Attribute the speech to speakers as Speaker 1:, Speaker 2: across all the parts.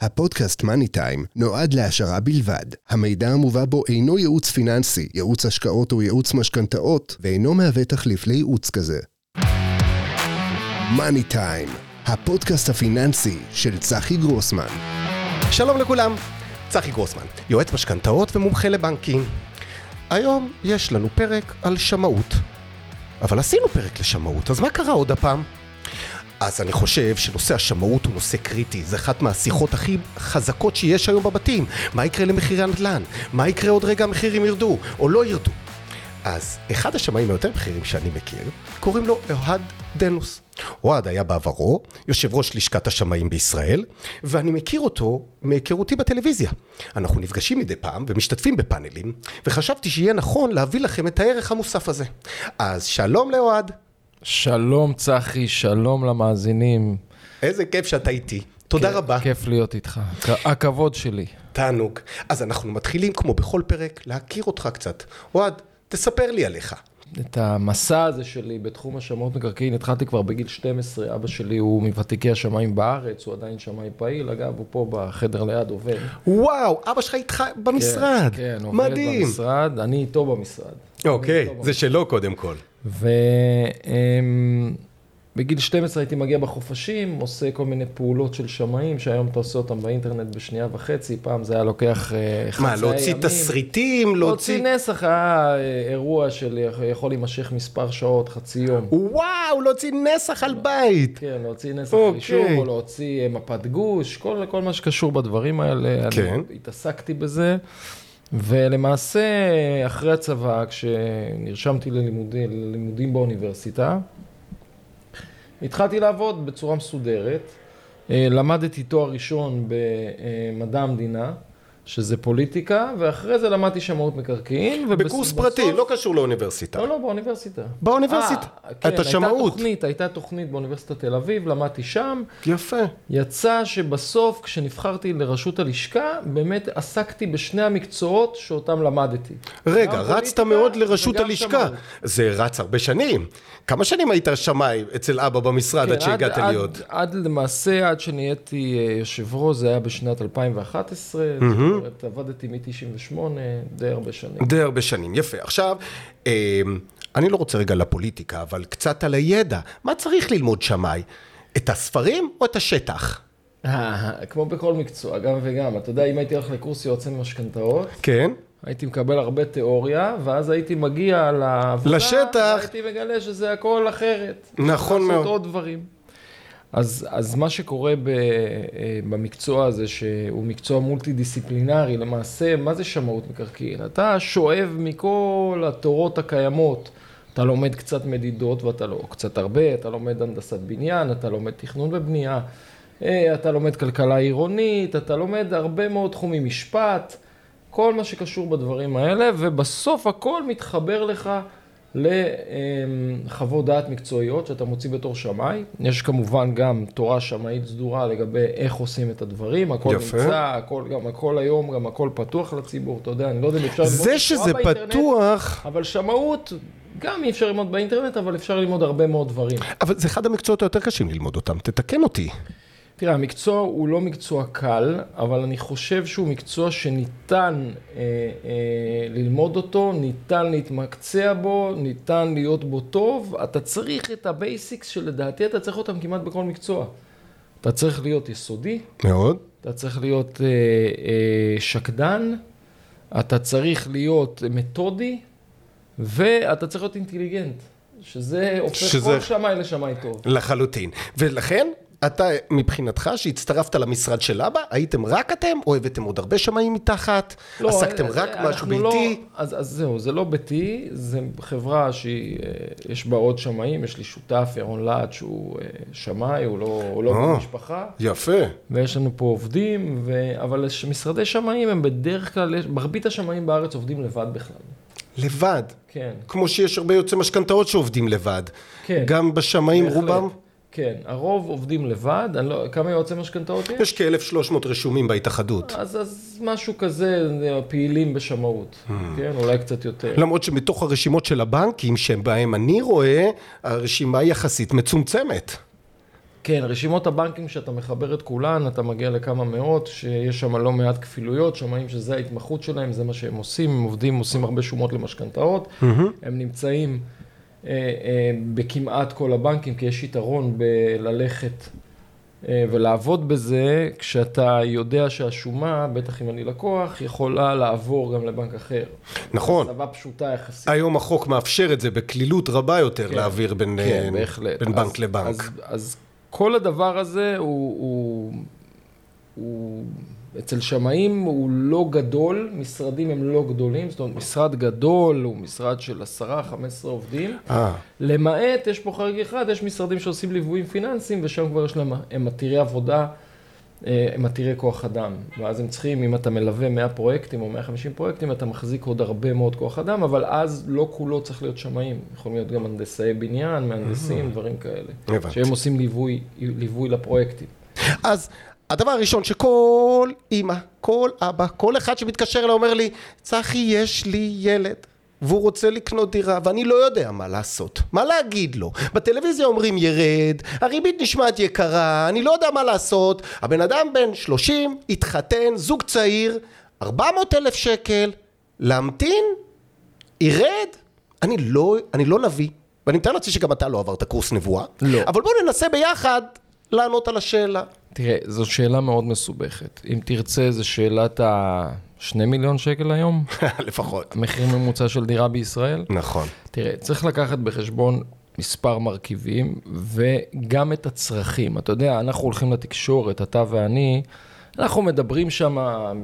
Speaker 1: הפודקאסט מאני טיים נועד להעשרה בלבד. המידע המובא בו אינו ייעוץ פיננסי, ייעוץ השקעות או ייעוץ משכנתאות, ואינו מהווה תחליף לייעוץ כזה. מאני טיים, הפודקאסט הפיננסי של צחי גרוסמן.
Speaker 2: שלום לכולם, צחי גרוסמן, יועץ משכנתאות ומומחה לבנקים. היום יש לנו פרק על שמאות. אבל עשינו פרק לשמאות, אז מה קרה עוד הפעם? אז אני חושב שנושא השמאות הוא נושא קריטי, זה אחת מהשיחות הכי חזקות שיש היום בבתים. מה יקרה למחירי הנדל"ן? מה יקרה עוד רגע המחירים ירדו, או לא ירדו? אז אחד השמאים היותר בכירים שאני מכיר, קוראים לו אוהד דנוס. אוהד היה בעברו יושב ראש לשכת השמאים בישראל, ואני מכיר אותו מהיכרותי בטלוויזיה. אנחנו נפגשים מדי פעם ומשתתפים בפאנלים, וחשבתי שיהיה נכון להביא לכם את הערך המוסף הזה. אז שלום לאוהד.
Speaker 3: שלום צחי, שלום למאזינים.
Speaker 2: איזה כיף שאתה איתי. תודה
Speaker 3: כיף-
Speaker 2: רבה.
Speaker 3: כיף להיות איתך. כ- הכבוד שלי.
Speaker 2: תענוג. אז אנחנו מתחילים, כמו בכל פרק, להכיר אותך קצת. אוהד, תספר לי עליך.
Speaker 3: את המסע הזה שלי בתחום השמאות מקרקעין התחלתי כבר בגיל 12, אבא שלי הוא מוותיקי השמאים בארץ, הוא עדיין שמאי פעיל, אגב, הוא פה בחדר ליד עובד.
Speaker 2: וואו, אבא שלך איתך במשרד.
Speaker 3: כן, הוא עובד
Speaker 2: מדהים.
Speaker 3: במשרד, אני איתו במשרד.
Speaker 2: אוקיי, זה שלו קודם כל.
Speaker 3: ובגיל 12 הייתי מגיע בחופשים, עושה כל מיני פעולות של שמאים, שהיום אתה עושה אותם באינטרנט בשנייה וחצי, פעם זה היה לוקח אה, חצאי
Speaker 2: מה,
Speaker 3: ימים.
Speaker 2: להוציא תסריטים,
Speaker 3: להוציא
Speaker 2: להוציא...
Speaker 3: נסח היה אה, אירוע של יכול להימשך מספר שעות, חצי יום.
Speaker 2: וואו, להוציא נסח על בית.
Speaker 3: כן, להוציא נסח
Speaker 2: אוקיי.
Speaker 3: רישום, או להוציא אה, מפת גוש, כל, כל מה שקשור בדברים האלה.
Speaker 2: כן.
Speaker 3: אני התעסקתי בזה, ולמעשה, אחרי הצבא, כשנרשמתי ללימודים, ללימודים באוניברסיטה, התחלתי לעבוד בצורה מסודרת. אה, למדתי תואר ראשון במדע המדינה, שזה פוליטיקה, ואחרי זה למדתי שמאות מקרקעין. ובס-
Speaker 2: בקורס
Speaker 3: בסוף-
Speaker 2: פרטי, לא קשור לאוניברסיטה.
Speaker 3: לא, לא, באוניברסיטה.
Speaker 2: באוניברסיטה.
Speaker 3: אה, כן,
Speaker 2: את השמאות.
Speaker 3: הייתה תוכנית, הייתה תוכנית באוניברסיטת תל אביב, למדתי שם.
Speaker 2: יפה.
Speaker 3: יצא שבסוף, כשנבחרתי לראשות הלשכה, באמת עסקתי בשני המקצועות שאותם למדתי.
Speaker 2: רגע, רצת מאוד לראשות הלשכה.
Speaker 3: שמאות.
Speaker 2: זה רץ הרבה שנים. כמה שנים היית שמאי אצל אבא במשרד עד
Speaker 3: כן,
Speaker 2: שהגעת
Speaker 3: עד,
Speaker 2: להיות?
Speaker 3: עד, עד למעשה, עד שנהייתי אה, יושב ראש, זה היה בשנת 2011, זאת אומרת, עבדתי מ-98, די הרבה שנים.
Speaker 2: די הרבה שנים, יפה. עכשיו, אמ, אני לא רוצה רגע לפוליטיקה, אבל קצת על הידע. מה צריך ללמוד שמאי? את הספרים או את השטח?
Speaker 3: אה, כמו בכל מקצוע, גם וגם. אתה יודע, אם הייתי הולך לקורס יועצי משכנתאות,
Speaker 2: כן.
Speaker 3: הייתי מקבל הרבה תיאוריה, ואז הייתי מגיע לעבודה,
Speaker 2: לשטח.
Speaker 3: והייתי מגלה שזה הכל אחרת.
Speaker 2: נכון
Speaker 3: לעשות
Speaker 2: מאוד.
Speaker 3: עוד דברים. אז, אז מה שקורה ב, אה, במקצוע הזה, שהוא מקצוע מולטי-דיסציפלינרי, למעשה, מה זה שמאות מקרקעין? אתה שואב מכל התורות הקיימות. אתה לומד קצת מדידות, ואתה לא, קצת הרבה, אתה לומד הנדסת בניין, אתה לומד תכנון ובנייה, אה, אתה לומד כלכלה עירונית, אתה לומד הרבה מאוד תחומים, משפט, כל מה שקשור בדברים האלה, ובסוף הכל מתחבר לך לחוות דעת מקצועיות שאתה מוציא בתור שמאי. יש כמובן גם תורה שמאית סדורה לגבי איך עושים את הדברים, הכל
Speaker 2: יפה.
Speaker 3: נמצא, הכל, גם הכל היום, גם הכל פתוח לציבור, אתה יודע, אני לא יודע אם אפשר ללמוד
Speaker 2: זה שזה
Speaker 3: באינטרנט,
Speaker 2: פתוח,
Speaker 3: אבל שמאות, גם אי אפשר ללמוד באינטרנט, אבל אפשר ללמוד הרבה מאוד דברים.
Speaker 2: אבל זה אחד המקצועות היותר קשים ללמוד אותם, תתקן אותי.
Speaker 3: תראה, המקצוע הוא לא מקצוע קל, אבל אני חושב שהוא מקצוע שניתן אה, אה, ללמוד אותו, ניתן להתמקצע בו, ניתן להיות בו טוב. אתה צריך את ה basics שלדעתי אתה צריך אותם כמעט בכל מקצוע. אתה צריך להיות יסודי,
Speaker 2: מאוד.
Speaker 3: אתה צריך להיות אה, אה, שקדן, אתה צריך להיות מתודי, ואתה צריך להיות אינטליגנט, שזה הופך
Speaker 2: שזה-
Speaker 3: כל שמאי לשמאי טוב.
Speaker 2: לחלוטין. ולכן, אתה מבחינתך, שהצטרפת למשרד של אבא, הייתם רק אתם, או הבאתם עוד הרבה שמאים מתחת? עסקתם
Speaker 3: אה,
Speaker 2: רק
Speaker 3: אנחנו
Speaker 2: משהו
Speaker 3: לא-
Speaker 2: ביתי?
Speaker 3: אז, אז זהו, זה לא ביתי, זה חברה שיש בה עוד שמאים, יש לי שותף, ירון להט, שהוא אה, שמאי, הוא לא, הוא לא
Speaker 2: אה.
Speaker 3: במשפחה,
Speaker 2: יפה.
Speaker 3: ויש לנו פה עובדים, ו... אבל משרדי שמאים הם בדרך כלל, מרבית השמאים בארץ עובדים לבד בכלל.
Speaker 2: לבד.
Speaker 3: כן,
Speaker 2: כמו שיש הרבה יוצאי משכנתאות שעובדים לבד.
Speaker 3: כן.
Speaker 2: גם בשמאים. רובם?
Speaker 3: כן, הרוב עובדים לבד, אני לא, כמה יועצי משכנתאות יש?
Speaker 2: יש כ-1,300 רשומים בהתאחדות.
Speaker 3: אז, אז משהו כזה, פעילים בשמאות,
Speaker 2: אה.
Speaker 3: כן, אולי קצת יותר.
Speaker 2: למרות שמתוך הרשימות של הבנקים שבהם אני רואה, הרשימה יחסית מצומצמת.
Speaker 3: כן, רשימות הבנקים, שאתה מחבר את כולן, אתה מגיע לכמה מאות, שיש שם לא מעט כפילויות, שמאים שזה ההתמחות שלהם, זה מה שהם עושים, הם עובדים, עושים הרבה שומות למשכנתאות, הם נמצאים בכמעט כל הבנקים, כי יש יתרון בללכת אה, ולעבוד בזה, כשאתה יודע שהשומה, בטח אם אני לקוח, יכולה לעבור גם לבנק אחר.
Speaker 2: נכון.
Speaker 3: הסבה פשוטה יחסית.
Speaker 2: היום החוק מאפשר את זה בקלילות רבה יותר
Speaker 3: כן.
Speaker 2: להעביר בין,
Speaker 3: כן,
Speaker 2: אה,
Speaker 3: בהחלט.
Speaker 2: בין
Speaker 3: אז-
Speaker 2: בנק לבנק.
Speaker 3: אז, אז כל הדבר הזה הוא, הוא, הוא, אצל שמאים הוא לא גדול, משרדים הם לא גדולים, זאת אומרת, משרד גדול הוא משרד של 10-15 עובדים,
Speaker 2: אה,
Speaker 3: למעט, יש פה חריג אחד, יש משרדים שעושים ליוויים פיננסיים, ושם כבר יש להם, הם עתירי עבודה, אה, הם עתירי כוח אדם. ואז הם צריכים, אם אתה מלווה 100 פרויקטים או 150 פרויקטים, אתה מחזיק עוד הרבה מאוד כוח אדם, אבל אז לא כולו צריך להיות שמאים. יכולים להיות גם הנדסאי בניין, מהנדסים, דברים כאלה.
Speaker 2: הבנתי.
Speaker 3: שהם עושים ליווי, ליווי לפרויקטים.
Speaker 2: אז הדבר הראשון שכל אימא, כל אבא, כל אחד שמתקשר אליי אומר לי, צחי, יש לי ילד. והוא רוצה לקנות דירה, ואני לא יודע מה לעשות. מה להגיד לו? בטלוויזיה אומרים ירד, הריבית נשמעת יקרה, אני לא יודע מה לעשות. הבן אדם בן 30, התחתן, זוג צעיר, 400 אלף שקל, להמתין? ירד? אני לא, אני לא נביא, ואני מתאר לעצמי שגם אתה לא עברת קורס נבואה.
Speaker 3: לא.
Speaker 2: אבל בואו ננסה ביחד לענות על השאלה.
Speaker 3: תראה, זו שאלה מאוד מסובכת. אם תרצה, זו שאלת ה-2 מיליון שקל היום,
Speaker 2: לפחות.
Speaker 3: המחיר ממוצע של דירה בישראל.
Speaker 2: נכון.
Speaker 3: תראה, צריך לקחת בחשבון מספר מרכיבים, וגם את הצרכים. אתה יודע, אנחנו הולכים לתקשורת, אתה ואני, אנחנו מדברים שם,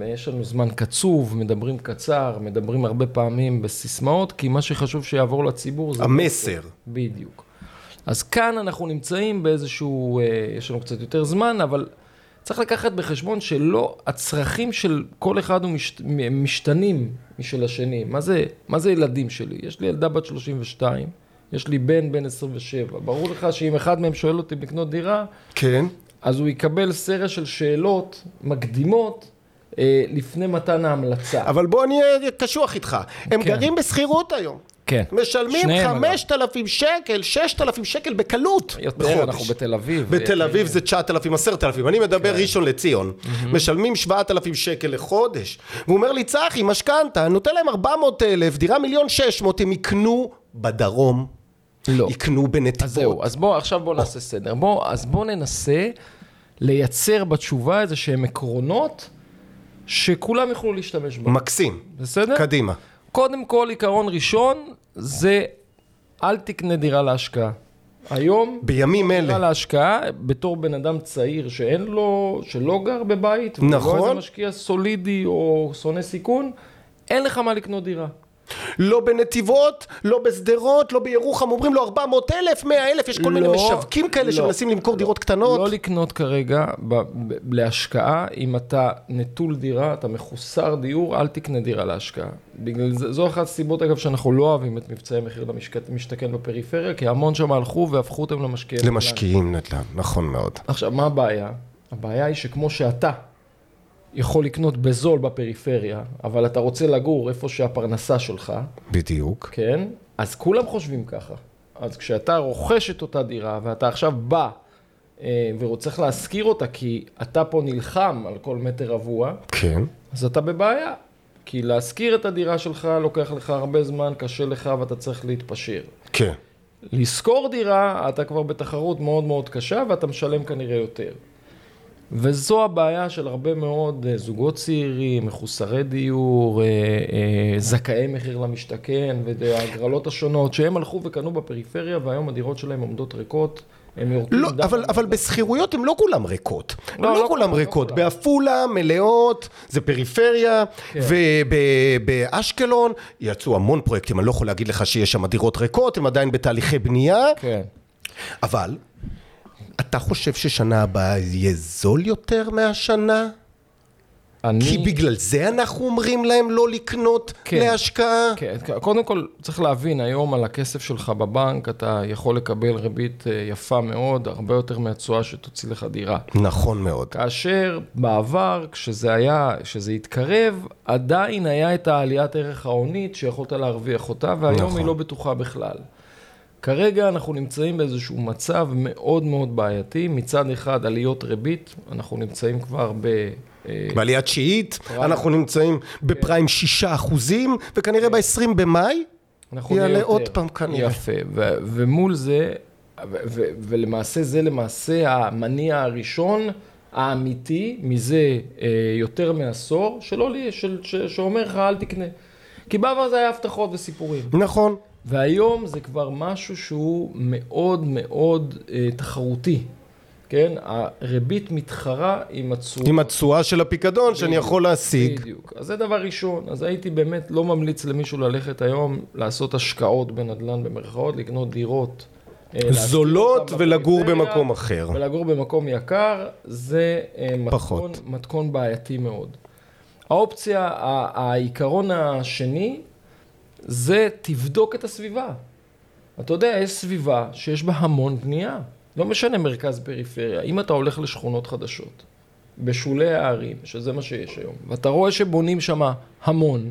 Speaker 3: יש לנו זמן קצוב, מדברים קצר, מדברים הרבה פעמים בסיסמאות, כי מה שחשוב שיעבור לציבור זה...
Speaker 2: המסר.
Speaker 3: בדיוק. אז כאן אנחנו נמצאים באיזשהו, אה, יש לנו קצת יותר זמן, אבל צריך לקחת בחשבון שלא, הצרכים של כל אחד הוא משת, משתנים משל השני. מה זה, מה זה ילדים שלי? יש לי ילדה בת 32, יש לי בן בן 27. ברור לך שאם אחד מהם שואל אותי לקנות דירה,
Speaker 2: כן.
Speaker 3: אז הוא יקבל סריה של שאלות מקדימות אה, לפני מתן ההמלצה.
Speaker 2: אבל בוא אני אהיה קשוח איתך. הם
Speaker 3: כן.
Speaker 2: גרים בשכירות היום.
Speaker 3: כן.
Speaker 2: משלמים
Speaker 3: שניהם, אגב.
Speaker 2: 5,000 שקל, 6,000 שקל בקלות.
Speaker 3: יותר,
Speaker 2: בחודש.
Speaker 3: אנחנו בתל אביב.
Speaker 2: בתל
Speaker 3: אה,
Speaker 2: אביב זה 9,000, 10,000, אני מדבר ראשון לציון. משלמים 7,000 שקל לחודש. והוא אומר לי, צחי, משכנתה, נותן להם 400,000, דירה מיליון 600, הם יקנו בדרום,
Speaker 3: לא.
Speaker 2: יקנו בנתיבות.
Speaker 3: אז זהו, אז בוא, עכשיו בוא נעשה סדר. בוא, אז בוא ננסה לייצר בתשובה איזה שהם עקרונות שכולם יוכלו להשתמש בהם.
Speaker 2: מקסים.
Speaker 3: בסדר?
Speaker 2: קדימה.
Speaker 3: קודם כל, עיקרון ראשון זה אל תקנה דירה להשקעה. היום,
Speaker 2: בימים
Speaker 3: דירה
Speaker 2: אלה.
Speaker 3: להשקעה, בתור בן אדם צעיר שאין לו, שלא גר בבית,
Speaker 2: נכון.
Speaker 3: לא איזה משקיע סולידי או שונא סיכון, אין לך מה לקנות דירה.
Speaker 2: לא בנתיבות, לא בשדרות, לא בירוחם, אומרים לו 400 אלף, 100 אלף, יש כל מיני
Speaker 3: לא,
Speaker 2: משווקים כאלה
Speaker 3: לא.
Speaker 2: שמנסים למכור דירות קטנות.
Speaker 3: לא לקנות כרגע ב, ב, להשקעה, אם אתה נטול דירה, אתה מחוסר דיור, אל תקנה דירה להשקעה. בגלל זה, זו אחת הסיבות אגב שאנחנו לא אוהבים את מבצעי מחיר למשתכן בפריפריה, כי המון שם הלכו והפכו אותם למשקיעים.
Speaker 2: למשקיעים נדל"ן, נכון מאוד.
Speaker 3: עכשיו, מה הבעיה? הבעיה היא שכמו שאתה יכול לקנות בזול בפריפריה, אבל אתה רוצה לגור איפה שהפרנסה שלך,
Speaker 2: בדיוק.
Speaker 3: כן? אז כולם חושבים ככה. אז כשאתה רוכש את אותה דירה, ואתה עכשיו בא אה, ורוצה להשכיר אותה, כי אתה פה נלחם על כל מטר רבוע,
Speaker 2: כן.
Speaker 3: אז אתה בבעיה. כי להשכיר את הדירה שלך לוקח לך הרבה זמן, קשה לך ואתה צריך להתפשר.
Speaker 2: כן.
Speaker 3: לשכור דירה, אתה כבר בתחרות מאוד מאוד קשה ואתה משלם כנראה יותר. וזו הבעיה של הרבה מאוד אה, זוגות צעירים, מחוסרי דיור, אה, אה, זכאי מחיר למשתכן וההגרלות השונות, שהם הלכו וקנו בפריפריה והיום הדירות שלהם עומדות ריקות. הם יורקים
Speaker 2: לא. אבל, אבל בשכירויות הן לא כולם ריקות.
Speaker 3: לא,
Speaker 2: לא,
Speaker 3: לא
Speaker 2: לא כולם
Speaker 3: לא
Speaker 2: ריקות.
Speaker 3: כולם.
Speaker 2: בעפולה מלאות, זה פריפריה,
Speaker 3: כן.
Speaker 2: ובאשקלון יצאו המון פרויקטים, אני לא יכול להגיד לך שיש שם דירות ריקות, הם עדיין בתהליכי בנייה,
Speaker 3: כן.
Speaker 2: אבל אתה חושב ששנה הבאה יהיה זול יותר מהשנה?
Speaker 3: אני...
Speaker 2: כי בגלל זה אנחנו אומרים להם לא לקנות
Speaker 3: כן.
Speaker 2: להשקעה?
Speaker 3: כן, קודם כל צריך להבין, היום על הכסף שלך בבנק אתה יכול לקבל ריבית אה, יפה מאוד, הרבה יותר מהתשואה שתוציא לך דירה.
Speaker 2: נכון מאוד.
Speaker 3: כאשר בעבר, כשזה היה, כשזה התקרב, עדיין היה את העליית ערך ההונית שיכולת להרוויח אותה, והיום
Speaker 2: נכון.
Speaker 3: היא לא בטוחה בכלל. כרגע אנחנו נמצאים באיזשהו מצב מאוד מאוד בעייתי, מצד אחד עליות ריבית, אנחנו נמצאים כבר ב...
Speaker 2: אה, בעלייה תשיעית, אנחנו נמצאים בפריים שישה אחוזים, וכנראה ב-20 במאי יעלה עוד פעם כנראה.
Speaker 3: יפה, ו- ומול זה, ו- ו- ולמעשה זה למעשה המניע הראשון האמיתי מזה אה, יותר מעשור, שלא לי, של, ש- שאומר לך אל תקנה. כי בעבר זה היה הבטחות וסיפורים.
Speaker 2: נכון.
Speaker 3: והיום זה כבר משהו שהוא מאוד מאוד אה, תחרותי. כן? הריבית מתחרה עם התשואה.
Speaker 2: עם התשואה של הפיקדון שאני יכול להשיג.
Speaker 3: בדיוק. אז זה דבר ראשון. אז הייתי באמת לא ממליץ למישהו ללכת היום לעשות השקעות בנדל"ן במרכאות, לקנות דירות.
Speaker 2: אה, זולות ולגור במקום אחר.
Speaker 3: ולגור במקום יקר, זה אה, מתכון, מתכון בעייתי מאוד. האופציה, העיקרון השני, זה תבדוק את הסביבה. אתה יודע, יש סביבה שיש בה המון בנייה. לא משנה מרכז פריפריה. אם אתה הולך לשכונות חדשות, בשולי הערים, שזה מה שיש היום, ואתה רואה שבונים שם המון,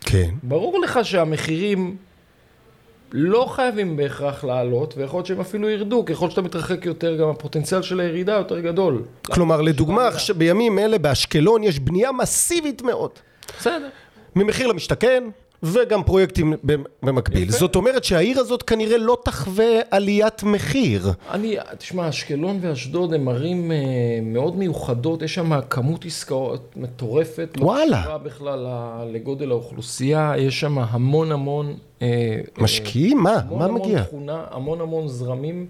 Speaker 2: כן.
Speaker 3: ברור לך שהמחירים לא חייבים בהכרח לעלות, ויכול להיות שהם אפילו ירדו, ככל שאתה מתרחק יותר, גם הפוטנציאל של הירידה יותר גדול.
Speaker 2: כלומר, לדוגמה, בימים אלה באשקלון יש בנייה מסיבית מאוד.
Speaker 3: בסדר.
Speaker 2: ממחיר למשתכן, וגם פרויקטים במקביל. יפה. זאת אומרת שהעיר הזאת כנראה לא תחווה עליית מחיר.
Speaker 3: אני, תשמע, אשקלון ואשדוד הם ערים אה, מאוד מיוחדות, יש שם כמות עסקאות מטורפת.
Speaker 2: וואלה.
Speaker 3: לא בכלל לגודל האוכלוסייה, יש שם המון המון...
Speaker 2: אה, משקיעים? מה? המון מה המון מגיע?
Speaker 3: תכונה, המון המון זרמים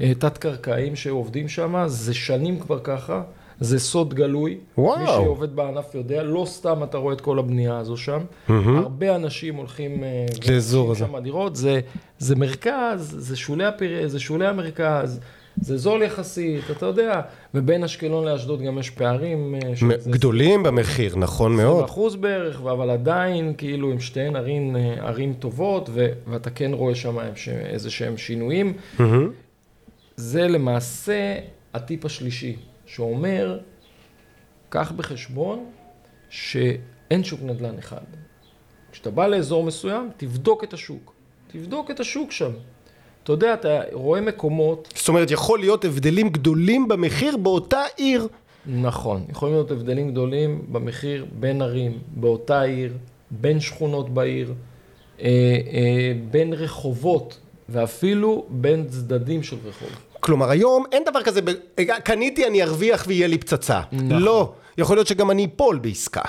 Speaker 3: אה, תת-קרקעיים שעובדים שם, זה שנים כבר ככה. זה סוד גלוי.
Speaker 2: וואו.
Speaker 3: מי שעובד בענף יודע, לא סתם אתה רואה את כל הבנייה הזו שם. Mm-hmm. הרבה אנשים הולכים...
Speaker 2: אה, לאזור הזה.
Speaker 3: שם דירות, זה, זה מרכז, זה שולי, הפיר... זה שולי המרכז. זה זול יחסית, אתה יודע, ובין אשקלון לאשדוד גם יש פערים.
Speaker 2: אה, גדולים במחיר, נכון מאוד.
Speaker 3: 20% בערך, אבל עדיין, כאילו, עם שתיהן ערים, אה, ערים טובות, ו- ואתה כן רואה שם איזה שהם שינויים. Mm-hmm. זה למעשה הטיפ השלישי. שאומר, קח בחשבון שאין שוק נדל"ן אחד. כשאתה בא לאזור מסוים, תבדוק את השוק. תבדוק את השוק שם. אתה יודע, אתה רואה מקומות...
Speaker 2: זאת אומרת, יכול להיות הבדלים גדולים במחיר באותה עיר.
Speaker 3: נכון, יכולים להיות הבדלים גדולים במחיר בין ערים, באותה עיר, בין שכונות בעיר, אה, אה, בין רחובות, ואפילו בין צדדים של רחוב.
Speaker 2: כלומר היום אין דבר כזה, קניתי אני ארוויח ויהיה לי פצצה. נכון. לא, יכול להיות שגם אני אפול בעסקה.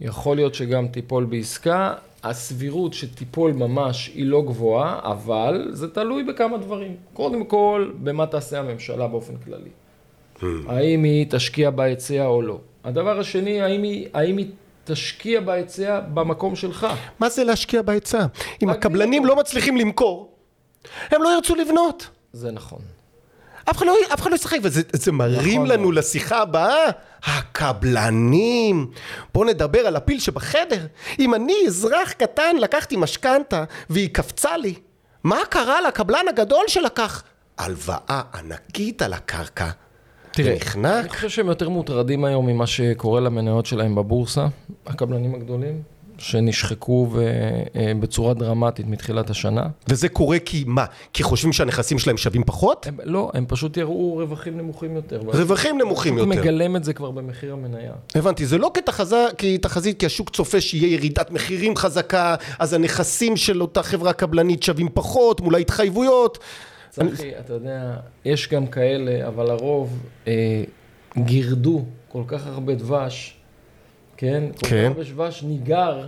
Speaker 3: יכול להיות שגם תיפול בעסקה, הסבירות שתיפול ממש היא לא גבוהה, אבל זה תלוי בכמה דברים. קודם כל, במה תעשה הממשלה באופן כללי. Hmm. האם היא תשקיע בהיצע או לא. הדבר השני, האם היא, האם היא תשקיע בהיצע במקום שלך.
Speaker 2: מה זה להשקיע בהיצע? אם הקבלנים לא מצליחים למכור, הם לא ירצו לבנות.
Speaker 3: זה נכון.
Speaker 2: אף אחד לא, אף אחד לא ישחק, וזה מרים נכון לנו מאוד. לשיחה הבאה, הקבלנים. בואו נדבר על הפיל שבחדר. אם אני, אזרח קטן, לקחתי משכנתה והיא קפצה לי, מה קרה לקבלן הגדול שלקח? הלוואה ענקית על הקרקע.
Speaker 3: תראה, נחנק. אני חושב שהם יותר מוטרדים היום ממה שקורה למניות שלהם בבורסה, הקבלנים הגדולים. שנשחקו אה, בצורה דרמטית מתחילת השנה.
Speaker 2: וזה קורה כי מה? כי חושבים שהנכסים שלהם שווים פחות?
Speaker 3: הם, לא, הם פשוט יראו רווחים נמוכים יותר.
Speaker 2: רווחים נמוכים יותר.
Speaker 3: פשוט מגלם את זה כבר במחיר המניה.
Speaker 2: הבנתי, זה לא כתחזה, כתחזית, כי השוק צופה שיהיה ירידת מחירים חזקה, אז הנכסים של אותה חברה קבלנית שווים פחות מול ההתחייבויות.
Speaker 3: צחי, אני... אתה יודע, יש גם כאלה, אבל הרוב אה, גירדו כל כך הרבה דבש. כן?
Speaker 2: כן.
Speaker 3: כל כך בשבש ניגר,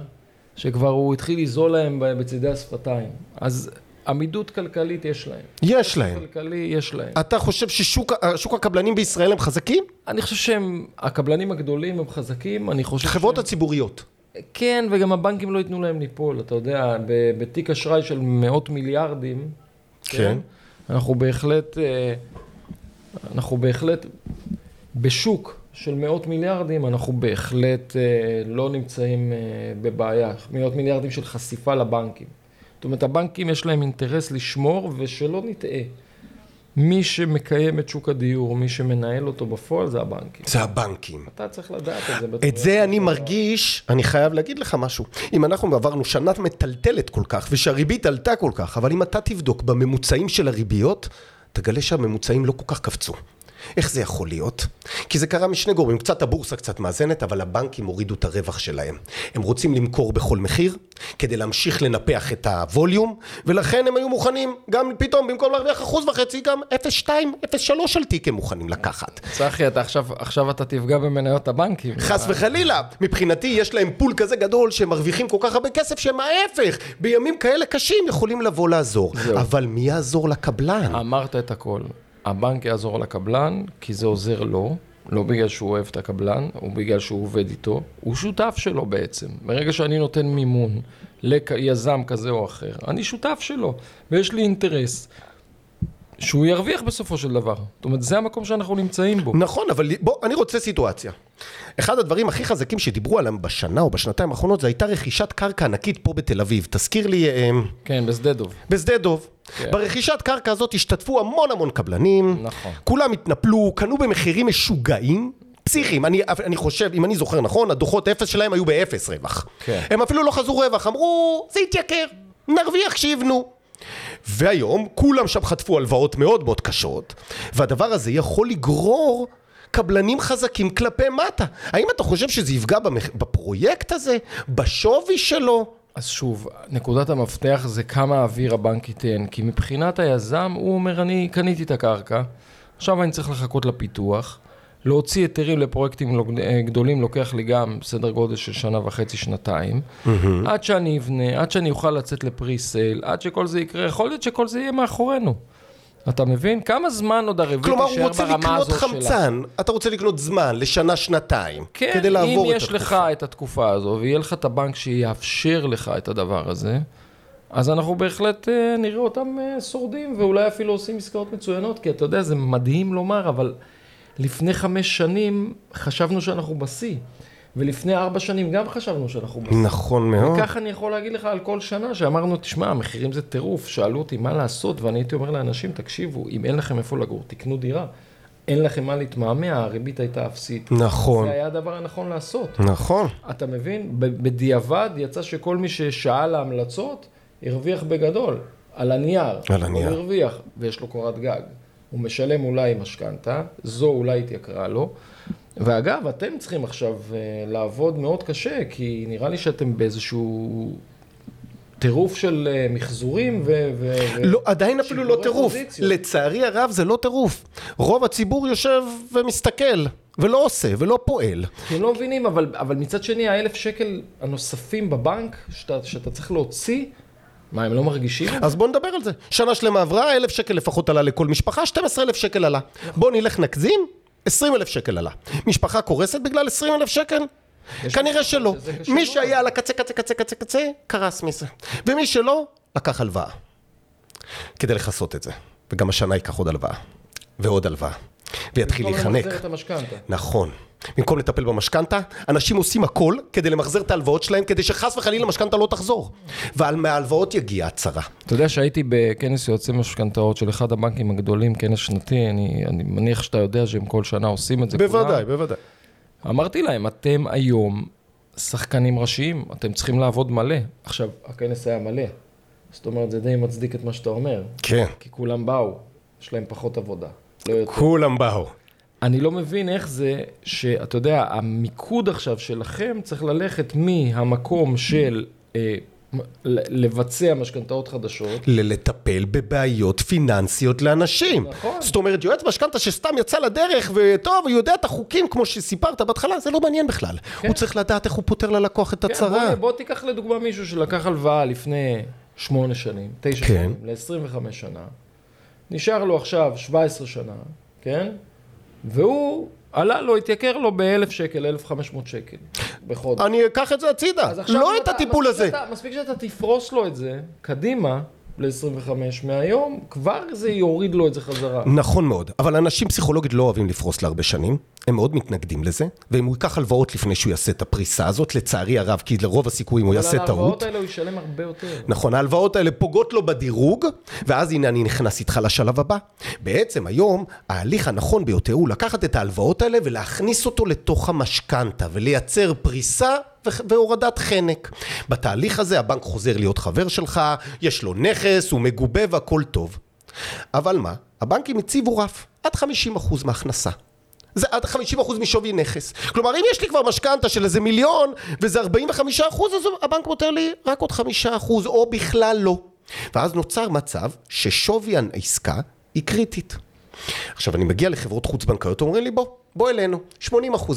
Speaker 3: שכבר הוא התחיל לזול להם בצידי השפתיים. אז עמידות כלכלית יש להם.
Speaker 2: יש להם.
Speaker 3: כלכלי יש להם.
Speaker 2: אתה חושב ששוק הקבלנים בישראל הם חזקים?
Speaker 3: אני חושב שהם, הקבלנים הגדולים הם חזקים, אני חושב
Speaker 2: חברות שהם... הציבוריות.
Speaker 3: כן, וגם הבנקים לא ייתנו להם ליפול, אתה יודע, בתיק אשראי של מאות מיליארדים,
Speaker 2: כן, כן
Speaker 3: אנחנו בהחלט, אה, אנחנו בהחלט בשוק של מאות מיליארדים, אנחנו בהחלט אה, לא נמצאים אה, בבעיה. מאות מיליארדים של חשיפה לבנקים. זאת אומרת, הבנקים יש להם אינטרס לשמור, ושלא נטעה. מי שמקיים את שוק הדיור, מי שמנהל אותו בפועל, זה הבנקים.
Speaker 2: זה הבנקים.
Speaker 3: אתה צריך לדעת את זה.
Speaker 2: את זה אני. מרגיש, אני חייב להגיד לך משהו. אם אנחנו עברנו שנה מטלטלת כל כך, ושהריבית עלתה כל כך, אבל אם אתה תבדוק בממוצעים של הריביות, תגלה שהממוצעים לא כל כך קפצו. איך זה יכול להיות? כי זה קרה משני גורמים, קצת הבורסה קצת מאזנת, אבל הבנקים הורידו את הרווח שלהם. הם רוצים למכור בכל מחיר, כדי להמשיך לנפח את הווליום, ולכן הם היו מוכנים, גם פתאום במקום להרוויח אחוז וחצי, גם 0.2, 0.3 על תיק הם מוכנים לקחת.
Speaker 3: צחי, אתה עכשיו, עכשיו אתה תפגע במניות הבנקים.
Speaker 2: חס וחלילה, מבחינתי יש להם פול כזה גדול שהם מרוויחים כל כך הרבה כסף שהם ההפך, בימים כאלה קשים יכולים לבוא לעזור.
Speaker 3: זהו.
Speaker 2: אבל מי יעזור לקבלן?
Speaker 3: אמרת את הכל. הבנק יעזור לקבלן, כי זה עוזר לו, לא בגלל שהוא אוהב את הקבלן, או בגלל שהוא עובד איתו, הוא שותף שלו בעצם. ברגע שאני נותן מימון ליזם כזה או אחר, אני שותף שלו, ויש לי אינטרס שהוא ירוויח בסופו של דבר. זאת אומרת, זה המקום שאנחנו נמצאים בו.
Speaker 2: נכון, אבל בוא, אני רוצה סיטואציה. אחד הדברים הכי חזקים שדיברו עליהם בשנה או בשנתיים האחרונות, זה הייתה רכישת קרקע ענקית פה בתל אביב. תזכיר לי, אה,
Speaker 3: כן, בשדה דוב.
Speaker 2: בשדה דוב.
Speaker 3: כן.
Speaker 2: ברכישת קרקע הזאת השתתפו המון המון קבלנים.
Speaker 3: נכון.
Speaker 2: כולם התנפלו, קנו במחירים משוגעים. פסיכיים, אני, אני חושב, אם אני זוכר נכון, הדוחות אפס שלהם היו באפס רווח.
Speaker 3: כן.
Speaker 2: הם אפילו לא חזו רווח, אמרו, זה יתייקר, נרוויח כשיבנו. והיום כולם שם חטפו הלוואות מאוד מאוד קשות, והדבר הזה יכול לגרור קבלנים חזקים כלפי מטה. האם אתה חושב שזה יפגע במח... בפרויקט הזה? בשווי שלו?
Speaker 3: אז שוב, נקודת המפתח זה כמה אוויר הבנק ייתן, כי מבחינת היזם, הוא אומר, אני קניתי את הקרקע, עכשיו אני צריך לחכות לפיתוח, להוציא היתרים לפרויקטים אה, גדולים לוקח לי גם סדר גודל של שנה וחצי, שנתיים, עד שאני אבנה, עד שאני אוכל לצאת לפרי-סייל, עד שכל זה יקרה, יכול להיות שכל זה יהיה מאחורינו. אתה מבין? כמה זמן עוד הריבית
Speaker 2: כלומר, הוא
Speaker 3: תישאר
Speaker 2: רוצה
Speaker 3: ברמה
Speaker 2: לקנות
Speaker 3: הזו שלה?
Speaker 2: חמצן, אתה רוצה לקנות זמן לשנה, שנתיים,
Speaker 3: כן,
Speaker 2: כדי לעבור
Speaker 3: אם
Speaker 2: את
Speaker 3: יש
Speaker 2: התקופה.
Speaker 3: לך את התקופה הזו, ויהיה לך את הבנק שיאפשר לך את הדבר הזה, אז אנחנו בהחלט אה, נראה אותם אה, שורדים, ואולי אפילו עושים עסקאות מצוינות, כי אתה יודע, זה מדהים לומר, אבל לפני חמש שנים חשבנו שאנחנו בשיא, ולפני ארבע שנים גם חשבנו שאנחנו בשיא.
Speaker 2: נכון מאוד.
Speaker 3: וככה אני יכול להגיד לך על כל שנה, שאמרנו, תשמע, המחירים זה טירוף, שאלו אותי מה לעשות, ואני הייתי אומר לאנשים, תקשיבו, אם אין לכם איפה לגור, תקנו דירה. אין לכם מה להתמהמה, הריבית הייתה אפסית.
Speaker 2: נכון,
Speaker 3: זה היה הדבר הנכון לעשות.
Speaker 2: נכון.
Speaker 3: אתה מבין? בדיעבד יצא שכל מי ששאל להמלצות, הרוויח בגדול. על הנייר.
Speaker 2: על הנייר.
Speaker 3: הוא הרוויח, ויש לו קורת גג. הוא משלם אולי משכנתה, זו אולי התייקרה לו. ואגב, אתם צריכים עכשיו אה, לעבוד מאוד קשה, כי נראה לי שאתם באיזשהו טירוף של אה, מחזורים ו... ו-
Speaker 2: לא, עדיין אפילו לא טירוף. לצערי הרב זה לא טירוף. רוב הציבור יושב ומסתכל, ולא עושה, ולא פועל.
Speaker 3: הם לא מבינים, אבל, אבל מצד שני, האלף שקל הנוספים בבנק, שאתה, שאתה צריך להוציא, מה, הם לא מרגישים?
Speaker 2: אז בוא נדבר על זה. שנה שלמה עברה, אלף שקל לפחות עלה לכל משפחה, 12 אלף שקל עלה. בוא נלך נגזים, 20 אלף שקל עלה. משפחה קורסת בגלל 20 אלף שקל? כנראה שלא. מי. שהיה על הקצה, קצה, קצה, קצה, קצה, קרס מזה. ומי שלא, לקח הלוואה. כדי לכסות את זה. וגם השנה ייקח עוד הלוואה. ועוד הלוואה. ויתחיל
Speaker 3: במקום
Speaker 2: להיחנק. נכון. במקום לטפל במשכנתה, אנשים עושים הכל כדי למחזר את ההלוואות שלהם, כדי שחס וחלילה המשכנתה לא תחזור. ומההלוואות יגיע הצרה.
Speaker 3: אתה יודע שהייתי בכנס יועצי משכנתאות של אחד הבנקים הגדולים, כנס שנתי, אני, אני מניח שאתה יודע שהם כל שנה עושים את זה
Speaker 2: בוודאי,
Speaker 3: כולם.
Speaker 2: בוודאי.
Speaker 3: אמרתי להם, אתם היום שחקנים ראשיים, אתם צריכים לעבוד מלא. עכשיו, הכנס היה מלא. זאת אומרת, זה די מצדיק את מה שאתה אומר.
Speaker 2: כן.
Speaker 3: כי כולם באו, יש להם פחות עבודה. לא יותר.
Speaker 2: כולם באו.
Speaker 3: אני לא מבין איך זה שאתה יודע, המיקוד עכשיו שלכם צריך ללכת מהמקום של אה, לבצע משכנתאות חדשות.
Speaker 2: ללטפל בבעיות פיננסיות לאנשים.
Speaker 3: נכון.
Speaker 2: זאת אומרת, יועץ משכנתה שסתם יצא לדרך, וטוב, הוא יודע את החוקים כמו שסיפרת בהתחלה, זה לא מעניין בכלל. הוא צריך לדעת איך הוא פותר ללקוח את
Speaker 3: כן,
Speaker 2: הצרה.
Speaker 3: בוא, בוא תיקח לדוגמה מישהו שלקח הלוואה לפני שמונה שנים, תשע
Speaker 2: כן.
Speaker 3: שנים, ל-25 שנה, נשאר לו עכשיו 17 שנה, כן? והוא עלה לו, התייקר לו ב-1,000 שקל, 1,500 שקל בחודש.
Speaker 2: אני אקח את זה הצידה, לא את הטיפול הזה.
Speaker 3: מספיק שאתה תפרוס לו את זה, קדימה, ל-25 מהיום, כבר זה יוריד לו את זה חזרה.
Speaker 2: נכון מאוד, אבל אנשים פסיכולוגית לא אוהבים לפרוס להרבה שנים, הם מאוד מתנגדים לזה, ואם הוא ייקח הלוואות לפני שהוא יעשה את הפריסה הזאת, לצערי הרב, כי לרוב הסיכויים הוא יעשה
Speaker 3: אבל
Speaker 2: טעות.
Speaker 3: ההלוואות האלה הוא ישלם הרבה יותר.
Speaker 2: נכון, ההלוואות האלה פוגעות לו בדירוג, ואז הנה אני נכנס איתך לשלב הבא. בעצם היום, ההליך הנכון ביותר הוא לקחת את ההלוואות האלה ולהכניס אותו לתוך המשכנתה, ולייצר פריסה והורדת חנק. בתהליך הזה הבנק חוזר להיות חבר שלך, יש לו נכס, הוא מגובה והכל טוב. אבל מה? הבנקים הציבו רף, עד 50% מההכנסה. זה עד 50% משווי נכס. כלומר, אם יש לי כבר משכנתה של איזה מיליון, וזה 45%, אז הבנק נותן לי רק עוד 5%, או בכלל לא. ואז נוצר מצב ששווי העסקה היא קריטית. עכשיו, אני מגיע לחברות חוץ-בנקאיות, אומרים לי, בוא, בוא אלינו, 80%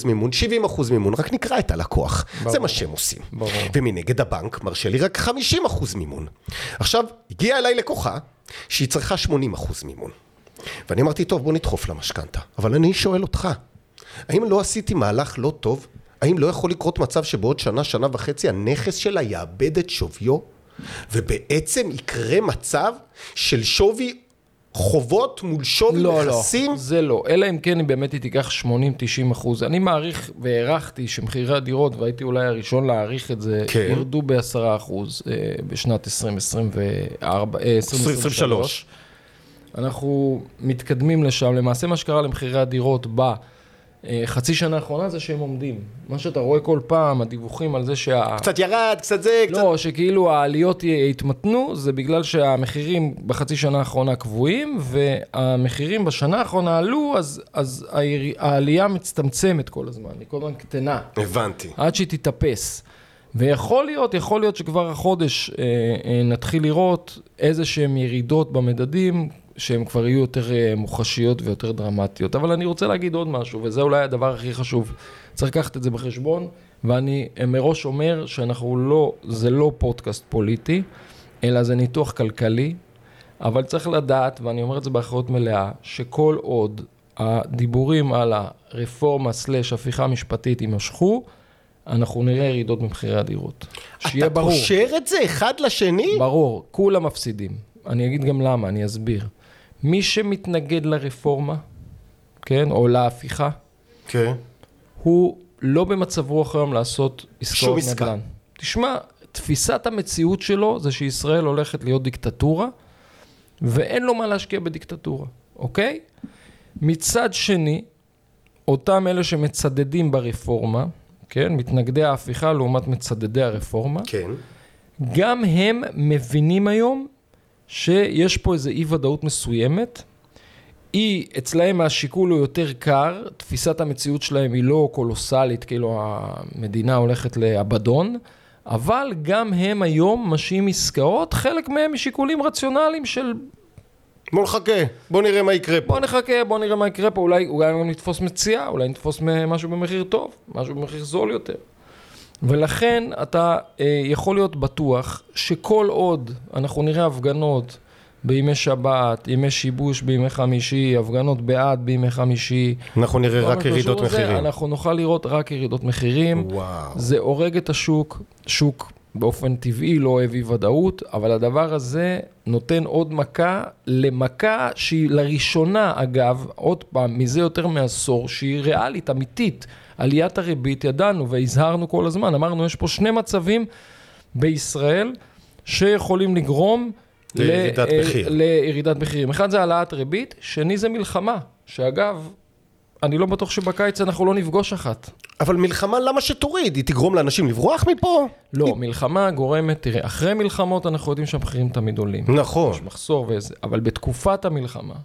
Speaker 2: מימון, 70% מימון, רק נקרא את הלקוח. ברור. זה מה שהם עושים.
Speaker 3: ברור.
Speaker 2: ומנגד הבנק מרשה לי רק 50% מימון. עכשיו, הגיעה אליי לקוחה שהיא צריכה 80% מימון. ואני אמרתי, טוב, בוא נדחוף למשכנתה. אבל אני שואל אותך, האם לא עשיתי מהלך לא טוב? האם לא יכול לקרות מצב שבעוד שנה, שנה וחצי, הנכס שלה יאבד את שוויו? ובעצם יקרה מצב של שווי חובות מול שווי
Speaker 3: לא,
Speaker 2: נכסים?
Speaker 3: לא, זה לא. אלא אם כן, באמת היא תיקח 80-90 אחוז. אני מעריך והערכתי שמחירי הדירות, והייתי אולי הראשון להעריך את זה,
Speaker 2: כן.
Speaker 3: ירדו ב-10 אחוז אה, בשנת 2024, אה, 2023.
Speaker 2: 2023.
Speaker 3: אנחנו מתקדמים לשם. למעשה מה שקרה למחירי הדירות בחצי שנה האחרונה זה שהם עומדים. מה שאתה רואה כל פעם, הדיווחים על זה שה...
Speaker 2: קצת ירד, קצת זה, קצת...
Speaker 3: לא, שכאילו העליות יתמתנו, זה בגלל שהמחירים בחצי שנה האחרונה קבועים, והמחירים בשנה האחרונה עלו, אז, אז העלייה מצטמצמת כל הזמן, היא כל הזמן קטנה,
Speaker 2: הבנתי.
Speaker 3: עד שהיא תתאפס. ויכול להיות, יכול להיות שכבר החודש אה, אה, נתחיל לראות איזה שהן ירידות במדדים, שהן כבר יהיו יותר אה, מוחשיות ויותר דרמטיות. אבל אני רוצה להגיד עוד משהו, וזה אולי הדבר הכי חשוב. צריך לקחת את זה בחשבון, ואני אה, מראש אומר שאנחנו לא, זה לא פודקאסט פוליטי, אלא זה ניתוח כלכלי, אבל צריך לדעת, ואני אומר את זה באחריות מלאה, שכל עוד הדיבורים על הרפורמה סלש הפיכה משפטית יימשכו, אנחנו נראה ירידות במחירי הדירות. שיהיה
Speaker 2: אתה
Speaker 3: ברור.
Speaker 2: קושר את זה אחד לשני?
Speaker 3: ברור, כולם מפסידים. אני אגיד גם למה, אני אסביר. מי שמתנגד לרפורמה, כן, או להפיכה,
Speaker 2: כן.
Speaker 3: הוא לא במצב רוח היום לעשות עסקאות. נדל"ן. תשמע, תפיסת המציאות שלו זה שישראל הולכת להיות דיקטטורה, ואין לו מה להשקיע בדיקטטורה, אוקיי? מצד שני, אותם אלה שמצדדים ברפורמה, כן, מתנגדי ההפיכה לעומת מצדדי הרפורמה,
Speaker 2: כן.
Speaker 3: גם הם מבינים היום שיש פה איזו אי ודאות מסוימת. היא, אצלהם השיקול הוא יותר קר, תפיסת המציאות שלהם היא לא קולוסלית, כאילו המדינה הולכת לאבדון, אבל גם הם היום משאים עסקאות, חלק מהם משיקולים רציונליים של
Speaker 2: בוא נחכה, בוא נראה מה יקרה פה.
Speaker 3: בוא נחכה, בוא נראה מה יקרה פה, אולי, אולי נתפוס מציאה, אולי נתפוס משהו במחיר טוב, משהו במחיר זול יותר. ולכן אתה אה, יכול להיות בטוח שכל עוד אנחנו נראה הפגנות בימי שבת, ימי שיבוש בימי חמישי, הפגנות בעד בימי חמישי,
Speaker 2: אנחנו נראה רק ירידות מחירים.
Speaker 3: אנחנו נוכל לראות רק ירידות מחירים.
Speaker 2: וואו.
Speaker 3: זה הורג את השוק, שוק באופן טבעי לא אוהב אי ודאות, אבל הדבר הזה נותן עוד מכה למכה שהיא לראשונה, אגב, עוד פעם, מזה יותר מעשור, שהיא ריאלית, אמיתית. עליית הריבית, ידענו והזהרנו כל הזמן, אמרנו, יש פה שני מצבים בישראל שיכולים לגרום
Speaker 2: לירידת
Speaker 3: ל-
Speaker 2: מחיר.
Speaker 3: לירידת מחירים. אחד זה העלאת ריבית, שני זה מלחמה, שאגב, אני לא בטוח שבקיץ אנחנו לא נפגוש אחת.
Speaker 2: אבל מלחמה למה שתוריד? היא תגרום לאנשים לברוח מפה?
Speaker 3: לא, מלחמה גורמת, תראה, אחרי מלחמות אנחנו יודעים שהמחירים תמיד עולים.
Speaker 2: נכון.
Speaker 3: יש מחסור וזה, אבל בתקופת המלחמה,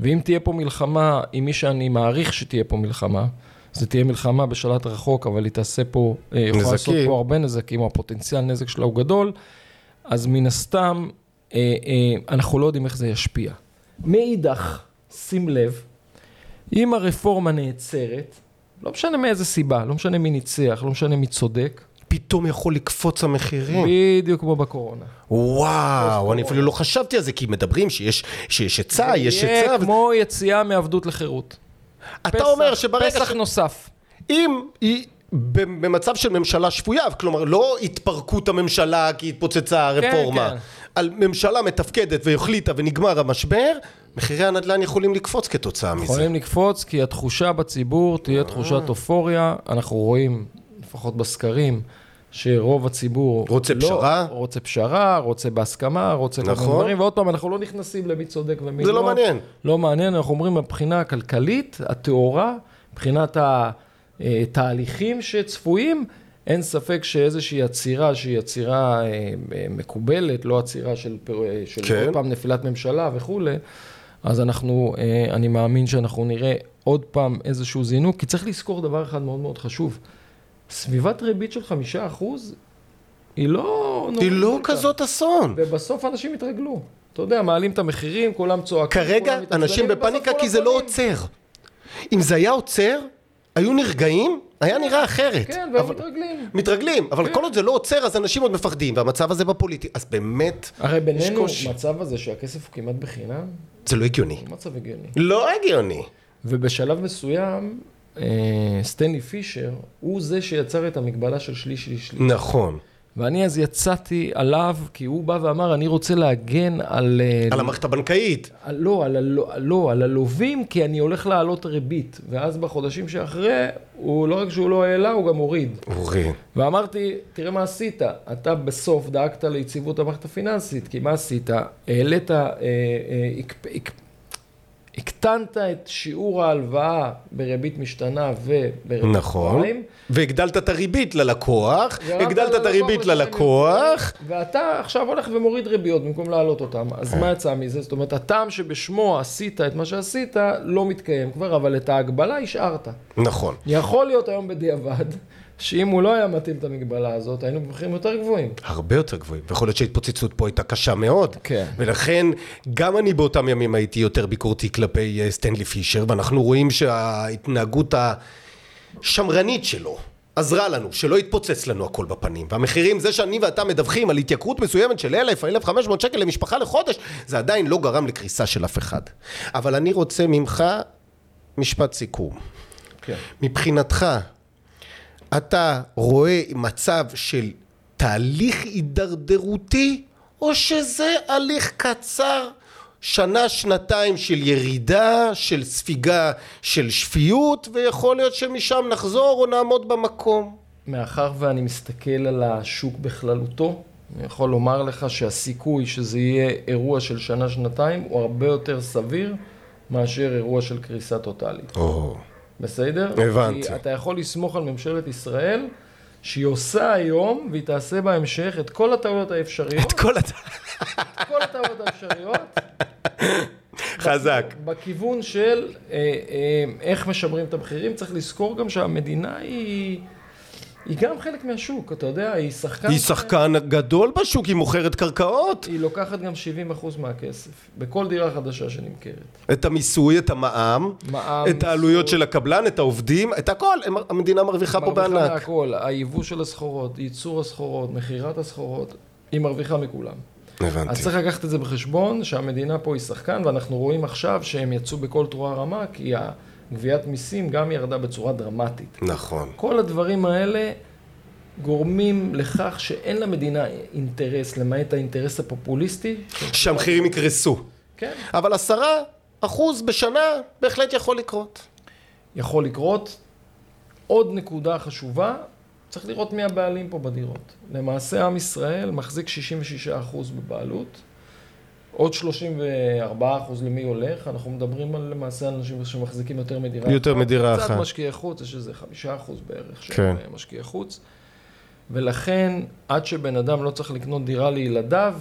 Speaker 3: ואם תהיה פה מלחמה עם מי שאני מעריך שתהיה פה מלחמה, זה תהיה מלחמה בשלט רחוק, אבל היא תעשה פה, אה, יכולה לעשות
Speaker 2: נזקים.
Speaker 3: פה הרבה נזקים, או הפוטנציאל נזק שלה הוא גדול, אז מן הסתם, אה, אה, אנחנו לא יודעים איך זה ישפיע. מאידך, שים לב, אם הרפורמה נעצרת, לא משנה מאיזה סיבה, לא משנה מי ניצח, לא משנה מי צודק,
Speaker 2: פתאום יכול לקפוץ המחירים.
Speaker 3: בדיוק כמו בקורונה.
Speaker 2: וואו, אני אפילו לא חשבתי על זה, כי מדברים שיש היצע, יש
Speaker 3: יהיה
Speaker 2: היצע.
Speaker 3: כמו יציאה מעבדות לחירות.
Speaker 2: אתה
Speaker 3: פסח-
Speaker 2: אומר שברגע
Speaker 3: פסח
Speaker 2: ש...
Speaker 3: נוסף.
Speaker 2: אם היא במצב של ממשלה שפויה, כלומר לא התפרקות הממשלה כי התפוצצה הרפורמה,
Speaker 3: כן.
Speaker 2: על ממשלה מתפקדת והחליטה ונגמר המשבר, מחירי הנדל"ן יכולים לקפוץ כתוצאה מזה.
Speaker 3: יכולים לקפוץ, כי התחושה בציבור תהיה תחושת אופוריה. אנחנו רואים, לפחות בסקרים, שרוב הציבור...
Speaker 2: רוצה
Speaker 3: לא,
Speaker 2: פשרה?
Speaker 3: רוצה פשרה, רוצה בהסכמה, רוצה כל
Speaker 2: נכון.
Speaker 3: דברים, ועוד פעם, אנחנו לא נכנסים למי צודק ומי
Speaker 2: זה
Speaker 3: לא.
Speaker 2: לא מעניין.
Speaker 3: לא מעניין, אנחנו אומרים מבחינה הכלכלית, הטהורה, מבחינת התהליכים שצפויים, אין ספק שאיזושהי עצירה שהיא עצירה אה, אה, מקובלת, לא עצירה של, אה, של
Speaker 2: כן.
Speaker 3: עוד פעם נפילת ממשלה וכולי, אז אנחנו, אה, אני מאמין שאנחנו נראה עוד פעם איזשהו זינוק, כי צריך לזכור דבר אחד מאוד מאוד חשוב. סביבת ריבית של חמישה אחוז היא לא...
Speaker 2: היא לא. כזאת אסון.
Speaker 3: ובסוף אנשים יתרגלו. אתה יודע, מעלים את המחירים, כולם צועקים.
Speaker 2: כרגע
Speaker 3: כולם
Speaker 2: אנשים בפניקה כי זה לא. עוצר. אם זה היה עוצר, היו נרגעים, היה נראה אחרת.
Speaker 3: כן, והם
Speaker 2: אבל-
Speaker 3: מתרגלים.
Speaker 2: מתרגלים, אבל
Speaker 3: כן.
Speaker 2: כל עוד זה לא עוצר, אז אנשים עוד מפחדים, והמצב הזה בפוליטי. אז באמת,
Speaker 3: הרי בינינו,
Speaker 2: קושי.
Speaker 3: מצב הזה שהכסף הוא כמעט בחינם,
Speaker 2: זה לא הגיוני.
Speaker 3: הוא מצב הגיוני.
Speaker 2: לא הגיוני.
Speaker 3: ובשלב מסוים, סטנלי פישר הוא זה שיצר את המגבלה של שליש, שליש, שליש.
Speaker 2: נכון.
Speaker 3: ואני אז יצאתי עליו, כי הוא בא ואמר, אני רוצה להגן על... אה,
Speaker 2: על המערכת הבנקאית.
Speaker 3: על- לא, על, הלו- לא, על הלווים, כי אני הולך להעלות ריבית. ואז בחודשים שאחרי, הוא לא רק שהוא לא העלה, הוא גם הוריד.
Speaker 2: אורי.
Speaker 3: ואמרתי, תראה מה עשית, אתה בסוף דאגת ליציבות המערכת הפיננסית, כי מה עשית? העלית, אה, אה, הק- הקטנת את שיעור ההלוואה בריבית משתנה ובריבית
Speaker 2: נכון.
Speaker 3: פריים.
Speaker 2: והגדלת את הריבית ללקוח, הגדלת את הריבית ללקוח.
Speaker 3: ואתה עכשיו הולך ומוריד ריביות במקום להעלות אותן. אז מה יצא מזה? זאת אומרת, הטעם שבשמו עשית את מה שעשית, לא מתקיים כבר, אבל את ההגבלה השארת.
Speaker 2: נכון.
Speaker 3: יכול להיות היום בדיעבד, שאם הוא לא היה מתאים את המגבלה הזאת, היינו במחירים יותר גבוהים.
Speaker 2: הרבה יותר גבוהים, ויכול להיות שההתפוצצות פה הייתה קשה מאוד.
Speaker 3: כן.
Speaker 2: ולכן, גם אני באותם ימים הייתי יותר ביקורתי כלפי אה, סטנלי פישר, ואנחנו רואים שההתנהגות השמרנית שלו עזרה לנו, שלא יתפוצץ לנו הכל בפנים. והמחירים, זה שאני ואתה מדווחים על התייקרות מסוימת של 1,000, 1,500 שקל למשפחה לחודש, זה עדיין לא גרם לקריסה של אף אחד. אבל אני רוצה ממך משפט סיכום.
Speaker 3: כן.
Speaker 2: מבחינתך, אתה רואה מצב של תהליך הידרדרותי, או שזה הליך קצר, שנה, שנתיים של ירידה, של ספיגה, של שפיות, ויכול להיות שמשם נחזור או נעמוד במקום.
Speaker 3: מאחר ואני מסתכל על השוק בכללותו, אני יכול לומר לך שהסיכוי שזה יהיה אירוע של שנה-שנתיים הוא הרבה יותר סביר מאשר אירוע של קריסה טוטאלית.
Speaker 2: או,
Speaker 3: בסדר?
Speaker 2: הבנתי.
Speaker 3: כי אתה יכול לסמוך על ממשלת ישראל שהיא עושה היום והיא תעשה בהמשך את כל הטעויות האפשריות,
Speaker 2: את כל
Speaker 3: הטעויות האפשריות,
Speaker 2: חזק.
Speaker 3: בכיוון של אה, אה, איך משמרים את המחירים. צריך לזכור גם שהמדינה היא, היא גם חלק מהשוק, אתה יודע, היא שחקן...
Speaker 2: היא שחקן גדול בשוק, היא מוכרת קרקעות.
Speaker 3: היא לוקחת גם 70% מהכסף, בכל דירה חדשה שנמכרת.
Speaker 2: את המיסוי, את המע"מ,
Speaker 3: מע"מ,
Speaker 2: את העלויות. של הקבלן, את העובדים, את הכל, המדינה מרוויחה פה
Speaker 3: מרוויחה
Speaker 2: בענק.
Speaker 3: מהכל, היבוא של הסחורות, ייצור הסחורות, מכירת הסחורות, היא מרוויחה מכולם.
Speaker 2: הבנתי.
Speaker 3: אז צריך לקחת את זה בחשבון, שהמדינה פה היא שחקן, ואנחנו רואים עכשיו שהם יצאו בכל תרועה רמה, כי הגביית מיסים גם ירדה בצורה דרמטית.
Speaker 2: נכון.
Speaker 3: כל הדברים האלה גורמים לכך שאין למדינה אינטרס, למעט האינטרס הפופוליסטי.
Speaker 2: שהמחירים יקרסו.
Speaker 3: כן,
Speaker 2: אבל עשרה אחוז בשנה בהחלט יכול לקרות.
Speaker 3: יכול לקרות. עוד נקודה חשובה, צריך לראות מי הבעלים פה בדירות. למעשה עם ישראל מחזיק 66% בבעלות, עוד 34% למי הולך, אנחנו מדברים על למעשה אנשים שמחזיקים יותר מדירה
Speaker 2: יותר מדירה
Speaker 3: קצת
Speaker 2: אחת.
Speaker 3: משקיעי חוץ, יש איזה 5% בערך של
Speaker 2: כן.
Speaker 3: משקיעי חוץ. ולכן, עד שבן אדם לא צריך לקנות דירה לילדיו,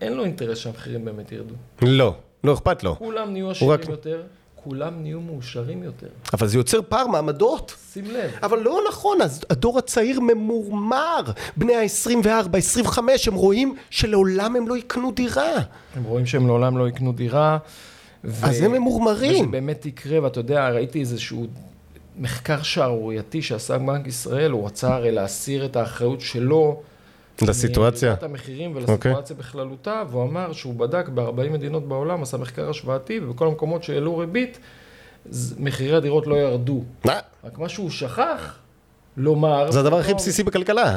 Speaker 3: אין לו אינטרס שהמחירים באמת ירדו.
Speaker 2: לא, לא אכפת לו.
Speaker 3: כולם נהיו
Speaker 2: רק-
Speaker 3: עשירים יותר, כולם נהיו מאושרים יותר.
Speaker 2: אבל זה יוצר פער מעמדות.
Speaker 3: שים לב.
Speaker 2: אבל לא נכון, הדור הצעיר ממורמר. בני ה-24, 25, הם רואים שלעולם הם לא יקנו דירה.
Speaker 3: הם רואים שהם לעולם לא יקנו דירה. ו...
Speaker 2: אז הם ממורמרים.
Speaker 3: וזה באמת יקרה, ואתה יודע, ראיתי איזשהו מחקר שערורייתי שעשה בנק ישראל, הוא רצה הרי להסיר את האחריות שלו.
Speaker 2: לסיטואציה.
Speaker 3: מירידת המחירים ולסיטואציה בכללותה, והוא אמר שהוא בדק ב-40 מדינות בעולם, עשה מחקר השוואתי, ובכל המקומות שהעלו ריבית, מחירי הדירות לא ירדו.
Speaker 2: מה?
Speaker 3: רק מה שהוא שכח לומר...
Speaker 2: זה הדבר הכי בסיסי בכלכלה.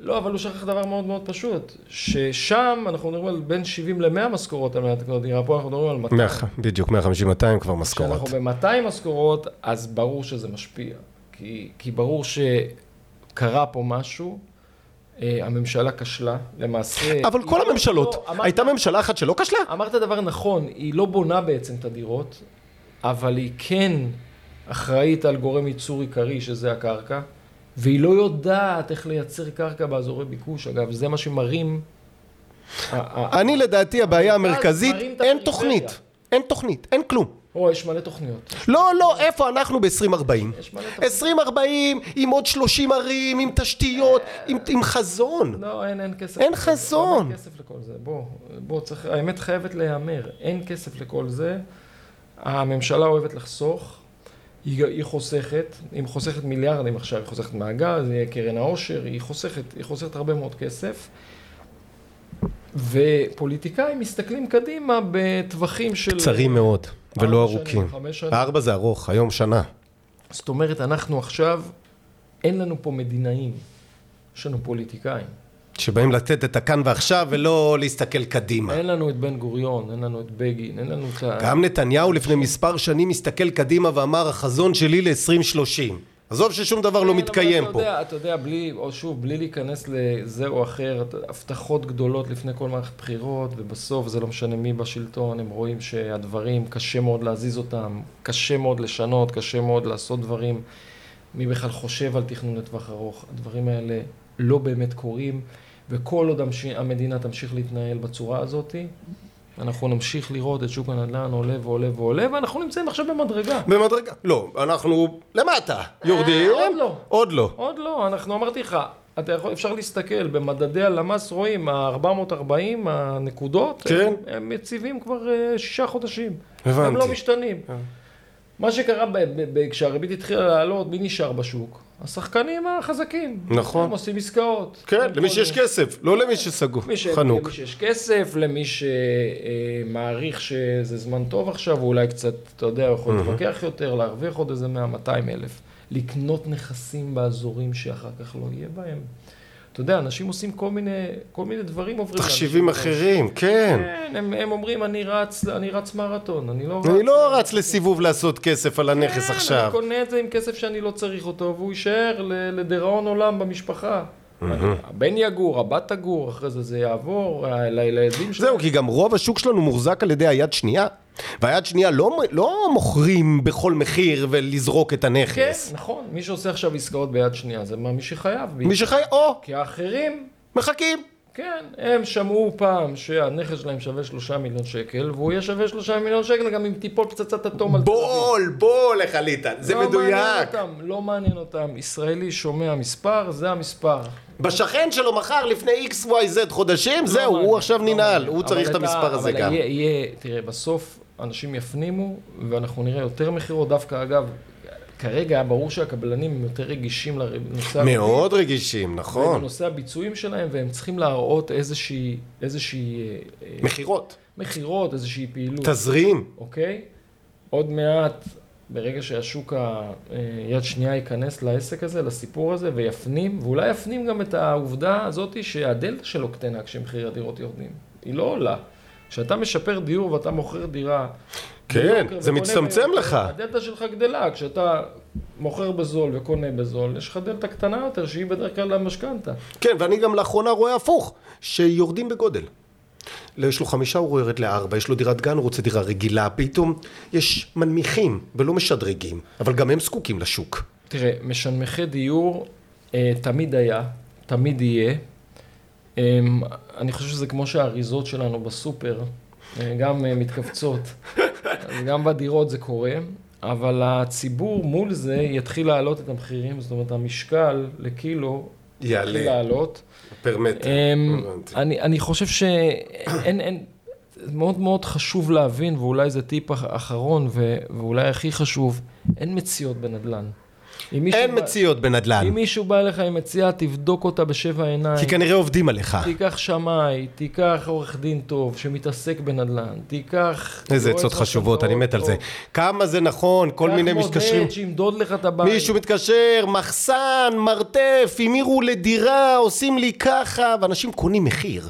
Speaker 3: לא, אבל הוא שכח דבר מאוד מאוד פשוט, ששם אנחנו מדברים על בין 70 ל-100 משכורות על מנת לקנות דירה, פה אנחנו מדברים על 200.
Speaker 2: 100, בדיוק, 150-200 כבר משכורות.
Speaker 3: כשאנחנו ב-200 משכורות, אז ברור שזה משפיע. כי, כי ברור שקרה פה משהו, אה, הממשלה כשלה, למעשה...
Speaker 2: אבל כל
Speaker 3: לא-
Speaker 2: הממשלות,
Speaker 3: לא, אמרת-
Speaker 2: הייתה ממשלה אחת שלא כשלה?
Speaker 3: אמרת דבר נכון, היא לא בונה בעצם את הדירות, אבל היא כן אחראית על גורם ייצור עיקרי, שזה הקרקע, והיא לא יודעת איך לייצר קרקע באזורי ביקוש. אגב, זה מה ה-
Speaker 2: אני לדעתי הבעיה
Speaker 3: המרכז
Speaker 2: המרכזית, אין. תוכנית. אין תוכנית, אין כלום.
Speaker 3: או, יש מלא תוכניות.
Speaker 2: לא, לא, איפה אנחנו ב-2040?
Speaker 3: יש מלא תוכניות.
Speaker 2: 2040 עם עוד 30 ערים, עם תשתיות, עם- עם חזון.
Speaker 3: לא, אין, אין כסף.
Speaker 2: אין. חזון.
Speaker 3: אין כסף לכל זה. בוא, בוא, צריך, האמת חייבת להיאמר. אין כסף לכל זה. הממשלה אוהבת לחסוך. היא, היא חוסכת, היא חוסכת מיליארדים עכשיו, היא חוסכת מהגז, היא קרן העושר, היא חוסכת, היא חוסכת הרבה מאוד כסף. ופוליטיקאים מסתכלים קדימה בטווחים של...
Speaker 2: קצרים מאוד, ולא ארוכים. ארבע זה ארוך, היום שנה.
Speaker 3: זאת אומרת, אנחנו עכשיו, אין לנו פה מדינאים, יש לנו פוליטיקאים.
Speaker 2: שבאים לתת את הכאן ועכשיו ולא להסתכל קדימה.
Speaker 3: אין לנו את בן גוריון, אין לנו את בגין, אין לנו את ה...
Speaker 2: גם נתניהו לפני מספר שנים הסתכל קדימה ואמר החזון שלי ל-2030. עזוב ששום דבר לא
Speaker 3: כן,
Speaker 2: מתקיים פה.
Speaker 3: אתה יודע, אתה יודע, בלי, או שוב, בלי להיכנס לזה או אחר, הבטחות גדולות לפני כל מערכת בחירות, ובסוף זה לא משנה מי בשלטון, הם רואים שהדברים, קשה מאוד להזיז אותם, קשה מאוד לשנות, קשה מאוד לעשות דברים. מי בכלל חושב על תכנון לטווח ארוך? הדברים האלה לא באמת קורים, וכל עוד המדינה תמשיך להתנהל בצורה הזאת, אנחנו נמשיך לראות את שוק הנדל"ן עולה ועולה ועולה, ואנחנו נמצאים עכשיו במדרגה.
Speaker 2: במדרגה. לא, אנחנו למטה. יורדים.
Speaker 3: עוד לא.
Speaker 2: עוד לא.
Speaker 3: עוד לא, אנחנו אמרתי לך, אתה יכול, אפשר להסתכל, במדדי הלמ"ס רואים, ה-440 הנקודות,
Speaker 2: כן.
Speaker 3: הם, הם יציבים כבר אה, שישה חודשים.
Speaker 2: הבנתי.
Speaker 3: הם לא משתנים.
Speaker 2: אה.
Speaker 3: מה שקרה כשהריבית התחילה לעלות, מי נשאר בשוק? השחקנים החזקים.
Speaker 2: נכון.
Speaker 3: הם עושים עסקאות.
Speaker 2: כן, למי שיש. כסף, לא למי שסגור.
Speaker 3: מי ש...
Speaker 2: חנוק.
Speaker 3: למי שיש כסף, למי שמעריך שזה זמן טוב עכשיו, ואולי קצת, אתה יודע, יכול להתווכח יותר, להרוויח עוד איזה 100-200 אלף. לקנות נכסים באזורים שאחר כך לא יהיה בהם. אתה יודע, אנשים עושים כל מיני, כל מיני דברים עוברים.
Speaker 2: תחשיבים. אחרים, כן.
Speaker 3: כן, הם, הם אומרים, אני רץ, אני רץ מרתון, אני לא
Speaker 2: אני לא רץ לסיבוב לעשות כסף על הנכס
Speaker 3: כן,
Speaker 2: עכשיו.
Speaker 3: אני קונה את זה עם כסף שאני לא צריך אותו, והוא יישאר לדיראון עולם במשפחה. הבן יגור, הבת תגור, אחרי זה זה יעבור, לילדים שלו.
Speaker 2: זהו, כי גם רוב השוק שלנו מוחזק על ידי היד שנייה. והיד שנייה לא, לא מוכרים בכל מחיר ולזרוק את
Speaker 3: כן,
Speaker 2: הנכס.
Speaker 3: נכון. מי שעושה עכשיו עסקאות ביד שנייה, זה מה- מי שחייב.
Speaker 2: מי שחי... או,
Speaker 3: כי האחרים,
Speaker 2: מחכים.
Speaker 3: כן, הם שמעו פעם שהנכס שלהם שווה שלושה מיליון שקל, והוא יהיה שווה שלושה מיליון שקל גם אם תיפול פצצת אטום על תל אביב.
Speaker 2: בול, בול, איך עלית. זה
Speaker 3: לא
Speaker 2: מדויק.
Speaker 3: מעניין אותם, לא מעניין אותם. ישראלי שומע מספר, זה המספר.
Speaker 2: בשכן שלו מכר לפני XYZ חודשים,
Speaker 3: לא
Speaker 2: זהו,
Speaker 3: מעניין,
Speaker 2: הוא עכשיו
Speaker 3: לא
Speaker 2: ננעל,
Speaker 3: מעניין.
Speaker 2: הוא צריך את המספר הזה גם.
Speaker 3: יהיה, תראה, בסוף אנשים יפנימו, ואנחנו נראה יותר מכירות, דווקא אגב, כרגע ברור שהקבלנים הם יותר רגישים לנושא
Speaker 2: מאוד רגישים, נכון.
Speaker 3: לנושא הביצועים שלהם, והם צריכים להראות איזושהי, איזושהי אה, אה,
Speaker 2: מכירות,
Speaker 3: מכירות, איזושהי פעילות.
Speaker 2: תזרים.
Speaker 3: אוקיי? עוד מעט, ברגע שהשוק היד שנייה ייכנס לעסק הזה, לסיפור הזה, ויפנים, ואולי יפנים גם את העובדה הזאת שהדלתא שלו קטנה כשמחירי הדירות יורדים. היא לא עולה. כשאתה משפר דיור ואתה מוכר דירה...
Speaker 2: כן, זה מצטמצם לך.
Speaker 3: הדלתא שלך גדלה. כשאתה מוכר בזול וקונה בזול, יש לך דלתא קטנה יותר, שהיא בדרך כלל המשכנתה.
Speaker 2: כן, ואני גם לאחרונה רואה הפוך, שיורדים בגודל. יש לו חמישה, הוא יורד לארבע, יש לו דירת גן, הוא רוצה דירה רגילה, פתאום יש מנמיכים ולא משדרגים, אבל גם הם זקוקים לשוק.
Speaker 3: תראה, משנמכי דיור אה, תמיד היה, תמיד יהיה. אה, אני חושב שזה כמו שהאריזות שלנו בסופר אה, גם אה, מתכווצות, אז גם בדירות זה קורה, אבל הציבור מול זה יתחיל להעלות את המחירים, זאת אומרת המשקל לקילו
Speaker 2: יעלה.
Speaker 3: יתחיל לעלות.
Speaker 2: פר מטר.
Speaker 3: אמ,
Speaker 2: הבנתי.
Speaker 3: אני, אני חושב שאין, אין, מאוד מאוד חשוב להבין, ואולי זה טיפ אח- אחרון, ו, ואולי הכי חשוב, אין מציאות בנדל"ן.
Speaker 2: אין
Speaker 3: בא-
Speaker 2: מציאות בנדל"ן.
Speaker 3: אם מישהו בא אליך עם מציאה, תבדוק אותה בשבע עיניים.
Speaker 2: כי כנראה עובדים עליך.
Speaker 3: תיקח שמאי, תיקח עורך דין טוב שמתעסק בנדל"ן, תיקח...
Speaker 2: איזה עצות חשובות, אני מת על זה. כמה זה נכון, כל מיני מתקשרים.
Speaker 3: קח מודד שימדוד לך את הבית.
Speaker 2: מישהו מתקשר, מחסן, מרתף, המירו לדירה, עושים לי ככה, ואנשים קונים מחיר.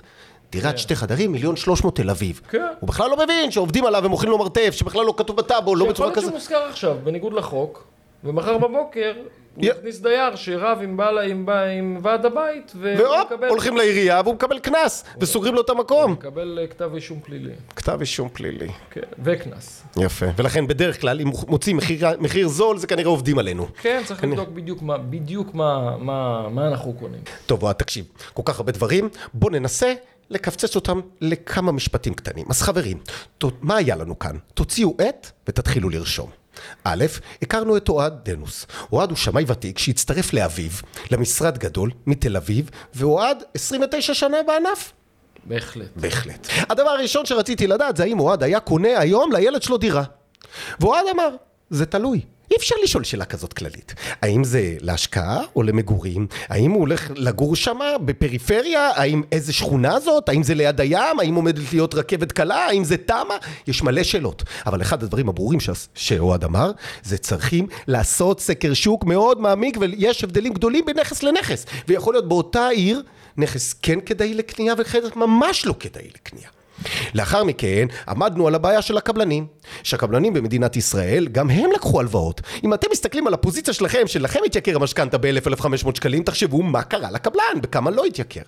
Speaker 2: דירת שתי חדרים, מיליון שלוש מאות תל אביב.
Speaker 3: כן.
Speaker 2: הוא בכלל לא מבין שעובדים עליו ומוכרים לו מרתף, שבכלל לא כתוב בטאבו, לא בצורה
Speaker 3: שיכול
Speaker 2: כזאת.
Speaker 3: להיות שמושכר עכשיו, בניגוד לחוק, ומחר בבוקר הוא יכניס דייר שרב עם בעל, עם, עם ועד הבית,
Speaker 2: והופ,
Speaker 3: מקבל-
Speaker 2: הולכים לעירייה והוא מקבל קנס, וסוגרים לו את המקום.
Speaker 3: מקבל אה, כתב אישום פלילי.
Speaker 2: כתב אישום פלילי.
Speaker 3: כן, וקנס.
Speaker 2: יפה. ולכן בדרך כלל, אם מוצאים מחיר, מחיר זול, זה כנראה עובדים עלינו.
Speaker 3: כן, צריך לבדוק בדיוק מה, בדיוק מה, מה, מה אנחנו קונים.
Speaker 2: טוב, אוהד, תקשיב, כל כך הרבה דברים, בוא ננסה לקפצץ אותם לכמה משפטים קטנים. אז חברים, ת- מה היה לנו כאן? תוציאו עט ותתחילו לרשום. א', הכרנו את אוהד דנוס. אוהד הוא שמאי ותיק שהצטרף לאביו, למשרד גדול מתל אביב, ואוהד 29 שנה בענף.
Speaker 3: בהחלט.
Speaker 2: בהחלט. הדבר הראשון שרציתי לדעת זה האם אוהד היה קונה היום לילד שלו דירה. ואוהד אמר, זה תלוי. אי אפשר לשאול שאלה כזאת כללית. האם זה להשקעה או למגורים? האם הוא הולך לגור שם בפריפריה? האם איזה שכונה זאת? האם זה ליד הים? האם עומדת להיות רכבת קלה? האם זה תמ"א? יש מלא שאלות. אבל אחד הדברים הברורים ש- שאוהד אמר, זה צריכים לעשות סקר שוק מאוד מעמיק ויש הבדלים גדולים בין נכס לנכס. ויכול להיות באותה עיר נכס כן כדאי לקנייה ונכס ממש לא כדאי לקנייה. לאחר מכן עמדנו על הבעיה של הקבלנים, שהקבלנים במדינת ישראל גם הם לקחו הלוואות. אם אתם מסתכלים על הפוזיציה שלכם, שלכם התייקר המשכנתה ב-1,000-1,500 שקלים, תחשבו מה קרה לקבלן, בכמה לא התייקר.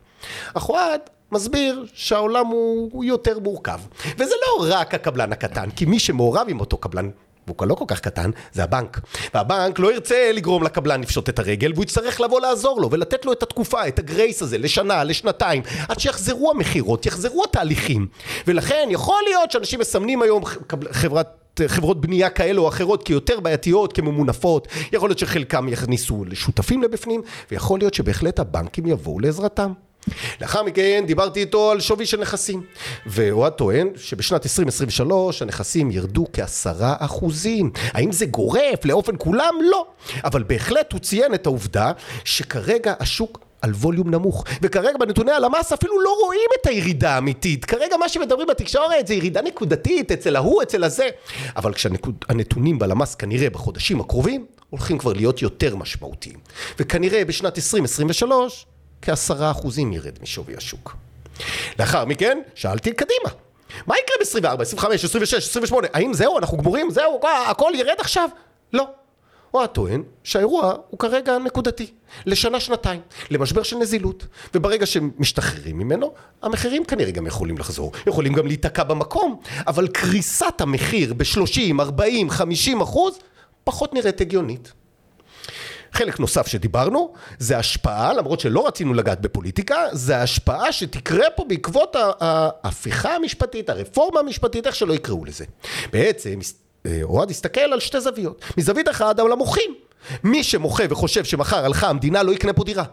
Speaker 2: אך אוהד מסביר שהעולם הוא יותר מורכב. וזה לא רק הקבלן הקטן, כי מי שמעורב עם אותו קבלן והוא לא כל כך קטן, זה הבנק. והבנק לא ירצה לגרום לקבלן לפשוט את הרגל, והוא יצטרך לבוא לעזור לו ולתת לו את התקופה, את הגרייס הזה, לשנה, לשנתיים, עד שיחזרו המכירות, יחזרו התהליכים. ולכן יכול להיות שאנשים מסמנים היום חברת... חברות בנייה כאלה או אחרות כיותר בעייתיות, כממונפות, יכול להיות שחלקם יכניסו לשותפים לבפנים, ויכול להיות שבהחלט הבנקים יבואו לעזרתם. לאחר מכן דיברתי איתו על שווי של נכסים ואוהד טוען שבשנת 2023 הנכסים ירדו כעשרה אחוזים. האם זה גורף? לאופן כולם? לא. אבל בהחלט הוא ציין את העובדה שכרגע השוק על ווליום נמוך וכרגע בנתוני הלמ"ס אפילו לא רואים את הירידה האמיתית. כרגע מה שמדברים בתקשורת זה ירידה נקודתית אצל ההוא אצל הזה. אבל כשהנתונים בלמ"ס כנראה בחודשים הקרובים הולכים כבר להיות יותר משמעותיים. וכנראה בשנת 2023 כעשרה אחוזים ירד משווי השוק. לאחר מכן, שאלתי קדימה. מה יקרה ב-24, 25, 26, 28? האם זהו, אנחנו גמורים? זהו, אה, הכל ירד עכשיו? לא. הוא הטוען שהאירוע הוא כרגע נקודתי, לשנה-שנתיים, למשבר של נזילות, וברגע שמשתחררים ממנו, המחירים כנראה גם יכולים לחזור, יכולים גם להיתקע במקום, אבל קריסת המחיר ב-30, 40, 50 אחוז, פחות נראית הגיונית. חלק נוסף שדיברנו זה השפעה, למרות שלא רצינו לגעת בפוליטיקה, זה ההשפעה שתקרה פה בעקבות ההפיכה המשפטית, הרפורמה המשפטית, איך שלא יקראו לזה. בעצם אה, אוהד הסתכל על שתי זוויות. מזווית אחת על המוחים. מי שמוחה וחושב שמחר הלכה המדינה לא יקנה פה דירה.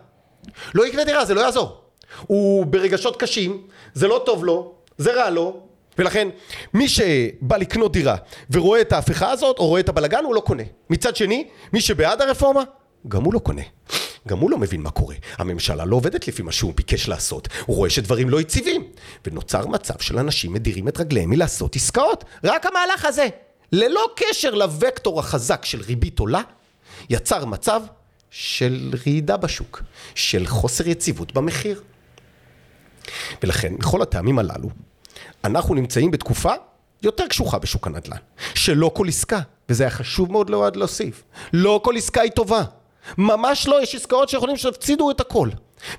Speaker 2: לא יקנה דירה, זה לא יעזור. הוא ברגשות קשים, זה לא טוב לו, זה רע לו, ולכן מי שבא לקנות דירה ורואה את ההפיכה הזאת או רואה את הבלגן הוא לא קונה. מצד שני, מי שבעד הרפורמה, גם הוא לא קונה. גם הוא לא מבין מה קורה. הממשלה לא עובדת לפי מה שהוא ביקש לעשות. הוא רואה שדברים לא יציבים. ונוצר מצב של אנשים מדירים את רגליהם מלעשות עסקאות. רק המהלך הזה, ללא קשר לוקטור החזק של ריבית עולה, יצר מצב של רעידה בשוק, של חוסר יציבות במחיר. ולכן, מכל הטעמים הללו, אנחנו נמצאים בתקופה יותר קשוחה בשוק הנדל"ן. שלא כל עסקה, וזה היה חשוב מאוד לאוהד להוסיף, לא כל עסקה היא טובה. ממש לא, יש עסקאות שיכולים שתפסידו את הכל.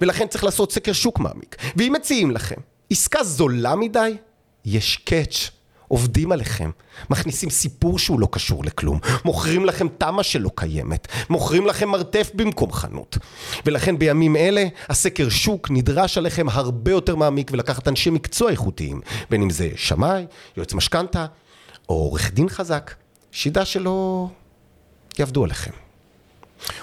Speaker 2: ולכן צריך לעשות סקר שוק מעמיק. ואם מציעים לכם עסקה זולה מדי, יש קאץ'. עובדים עליכם, מכניסים סיפור שהוא לא קשור לכלום, מוכרים לכם תמה שלא קיימת, מוכרים לכם מרתף במקום חנות. ולכן בימים אלה הסקר שוק נדרש עליכם הרבה יותר מעמיק ולקחת אנשי מקצוע איכותיים, בין אם זה שמאי, יועץ משכנתה או עורך דין חזק, שידע שלא יעבדו עליכם.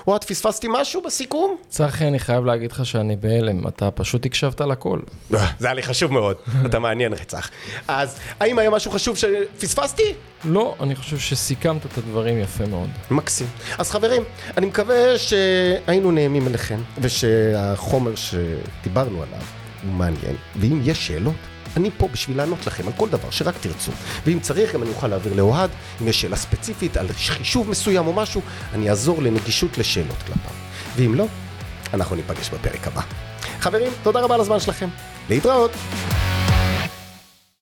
Speaker 2: אוהד, פספסתי משהו בסיכום?
Speaker 3: צחי, אני חייב להגיד לך שאני בהלם, אתה פשוט הקשבת לכל.
Speaker 2: זה היה לי חשוב מאוד, אתה מעניין רצח. אז האם היה משהו חשוב שפספסתי?
Speaker 3: לא, אני חושב שסיכמת את הדברים יפה מאוד.
Speaker 2: מקסים. אז חברים, אני מקווה שהיינו נעימים אליכם, ושהחומר שדיברנו עליו הוא מעניין, ואם יש שאלות, אני פה בשביל לענות לכם על כל דבר שרק תרצו. ואם צריך, גם אני אוכל להעביר לאוהד, אם יש שאלה ספציפית על חישוב מסוים או משהו, אני אעזור לנגישות לשאלות כלפיו. ואם לא, אנחנו ניפגש בפרק הבא. חברים, תודה רבה על הזמן שלכם. להתראות.